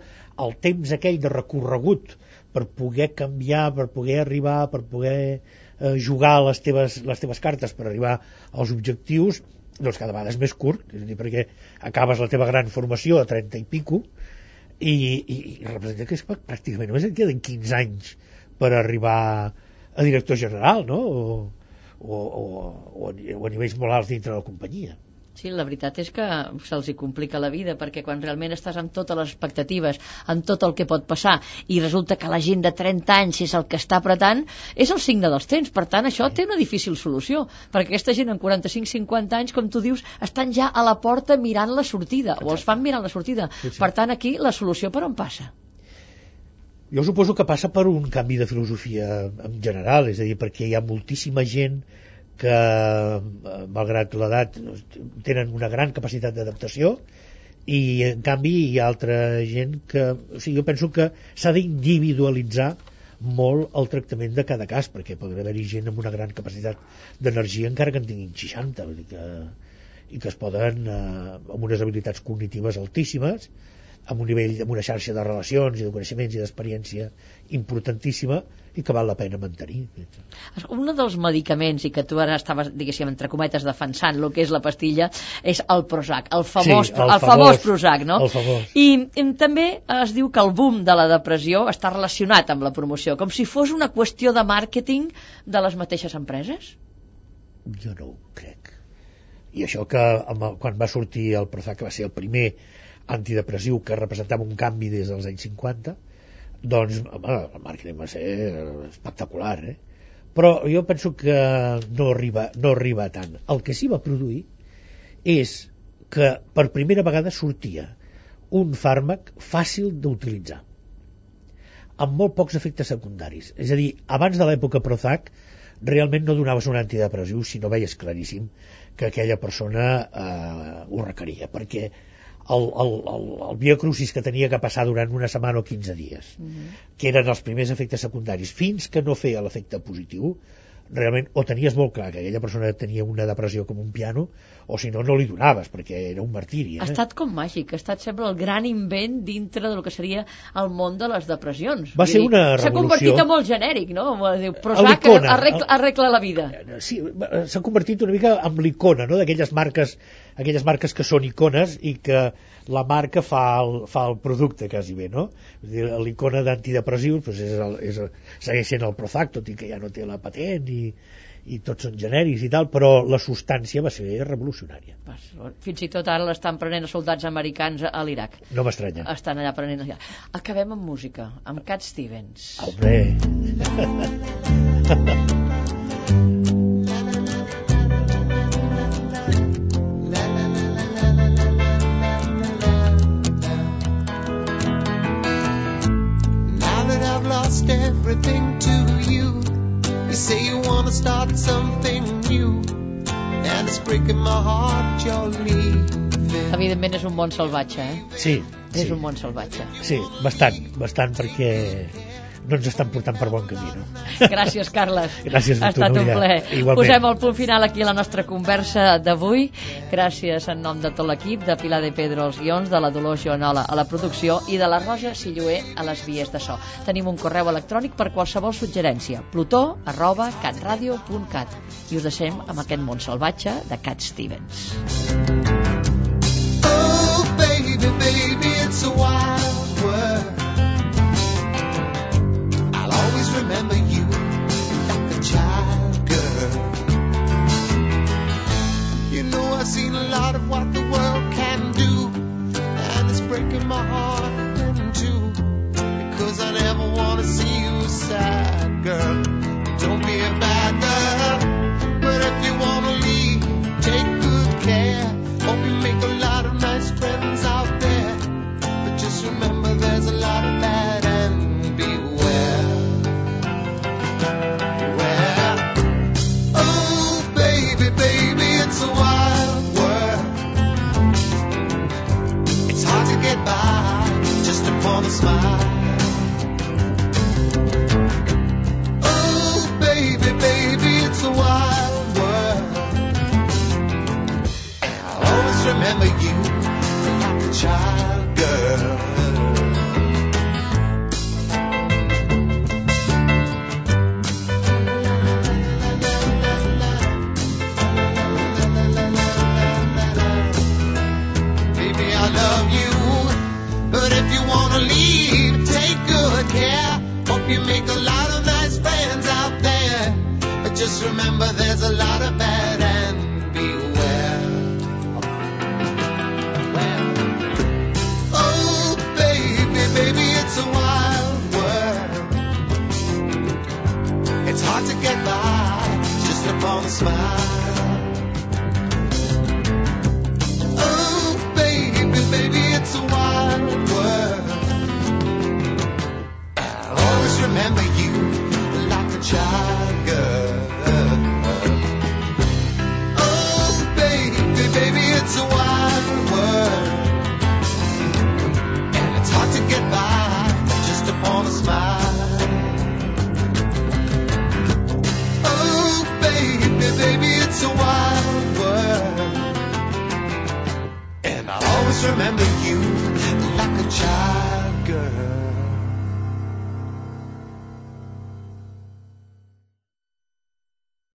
el temps aquell de recorregut per poder canviar, per poder arribar, per poder eh, jugar les teves, les teves cartes per arribar als objectius, doncs cada vegada és més curt, és a dir, perquè acabes la teva gran formació a 30 i pico i, i, i representa que és pràcticament només et queden 15 anys per arribar a director general, no? O, o, o, o, a, nivells molt alts dintre de la companyia. Sí, la veritat és que se'ls hi complica la vida, perquè quan realment estàs amb totes les expectatives, amb tot el que pot passar, i resulta que la gent de 30 anys és el que està apretant, és el signe dels temps. Per tant, això té una difícil solució, perquè aquesta gent amb 45-50 anys, com tu dius, estan ja a la porta mirant la sortida, o els fan mirant la sortida. Sí, sí. Per tant, aquí la solució per on passa? Jo suposo que passa per un canvi de filosofia en general, és a dir, perquè hi ha moltíssima gent que, eh, malgrat l'edat, tenen una gran capacitat d'adaptació i, en canvi, hi ha altra gent que... O sigui, jo penso que s'ha d'individualitzar molt el tractament de cada cas, perquè pot haver-hi gent amb una gran capacitat d'energia encara que en tinguin 60, vull dir que, i que es poden, eh, amb unes habilitats cognitives altíssimes, amb un nivell, amb una xarxa de relacions i de coneixements i d'experiència importantíssima i que val la pena mantenir. Un dels medicaments, i que tu ara estaves, diguéssim, entre cometes, defensant el que és la pastilla, és el Prozac, el famós, Sí, el el famós, famós, Prozac, no? el famós. I, i també es diu que el boom de la depressió està relacionat amb la promoció, com si fos una qüestió de màrqueting de les mateixes empreses? Jo no ho crec. I això que quan va sortir el Prozac, que va ser el primer antidepressiu que representava un canvi des dels anys 50, doncs, home, el màrqueting va ser espectacular, eh? Però jo penso que no arriba, no arriba tant. El que sí va produir és que per primera vegada sortia un fàrmac fàcil d'utilitzar amb molt pocs efectes secundaris. És a dir, abans de l'època Prozac realment no donaves un antidepressiu si no veies claríssim que aquella persona eh, ho requeria, perquè el, el, el, el biocrucis que tenia que passar durant una setmana o 15 dies, mm -hmm. que eren els primers efectes secundaris, fins que no feia l'efecte positiu, realment o tenies molt clar que aquella persona tenia una depressió com un piano o si no, no li donaves perquè era un martiri eh? Ha estat com màgic, ha estat sempre el gran invent dintre del que seria el món de les depressions. Va Vull ser dir, una S'ha convertit revolució. en molt genèric, no? Diu, Prozac l'icona, arregla, arregla la vida. sí, va- s'ha convertit una mica en l'icona no? d'aquelles marques aquelles marques que són icones i que la marca fa el, fa el producte quasi bé no? L'icona d'antidepressius doncs és el, és el, segueix sent el Prozac tot i que ja no té la patent i, i tots són genèrics i tal però la substància va ser revolucionària Fins i tot ara l'estan prenent els soldats americans a l'Iraq. no m'estranya Estan allà prenent... Acabem amb música, amb Cat Stevens. Hombre, start something new, and it's breaking my heart you're leaving. Evidentment és un món salvatge, eh? sí, És sí, un món salvatge. sí, bastant, bastant perquè no ens estan portant per bon camí, no? Gràcies, Carles. Gràcies a ha tu, estat un Núria. plaer. Igualment. Posem el punt final aquí a la nostra conversa d'avui. Gràcies en nom de tot l'equip, de Pilar de Pedro als guions, de la Dolors Joanola a la producció i de la Roja Silloé a les vies de so. Tenim un correu electrònic per qualsevol suggerència. plutó arroba catradio.cat i us deixem amb aquest món salvatge de Cat Stevens. Oh, baby, baby, it's a wild I've seen a lot of what the world can do, and it's breaking my heart in two. Because I never want to see you sad, girl. The smile.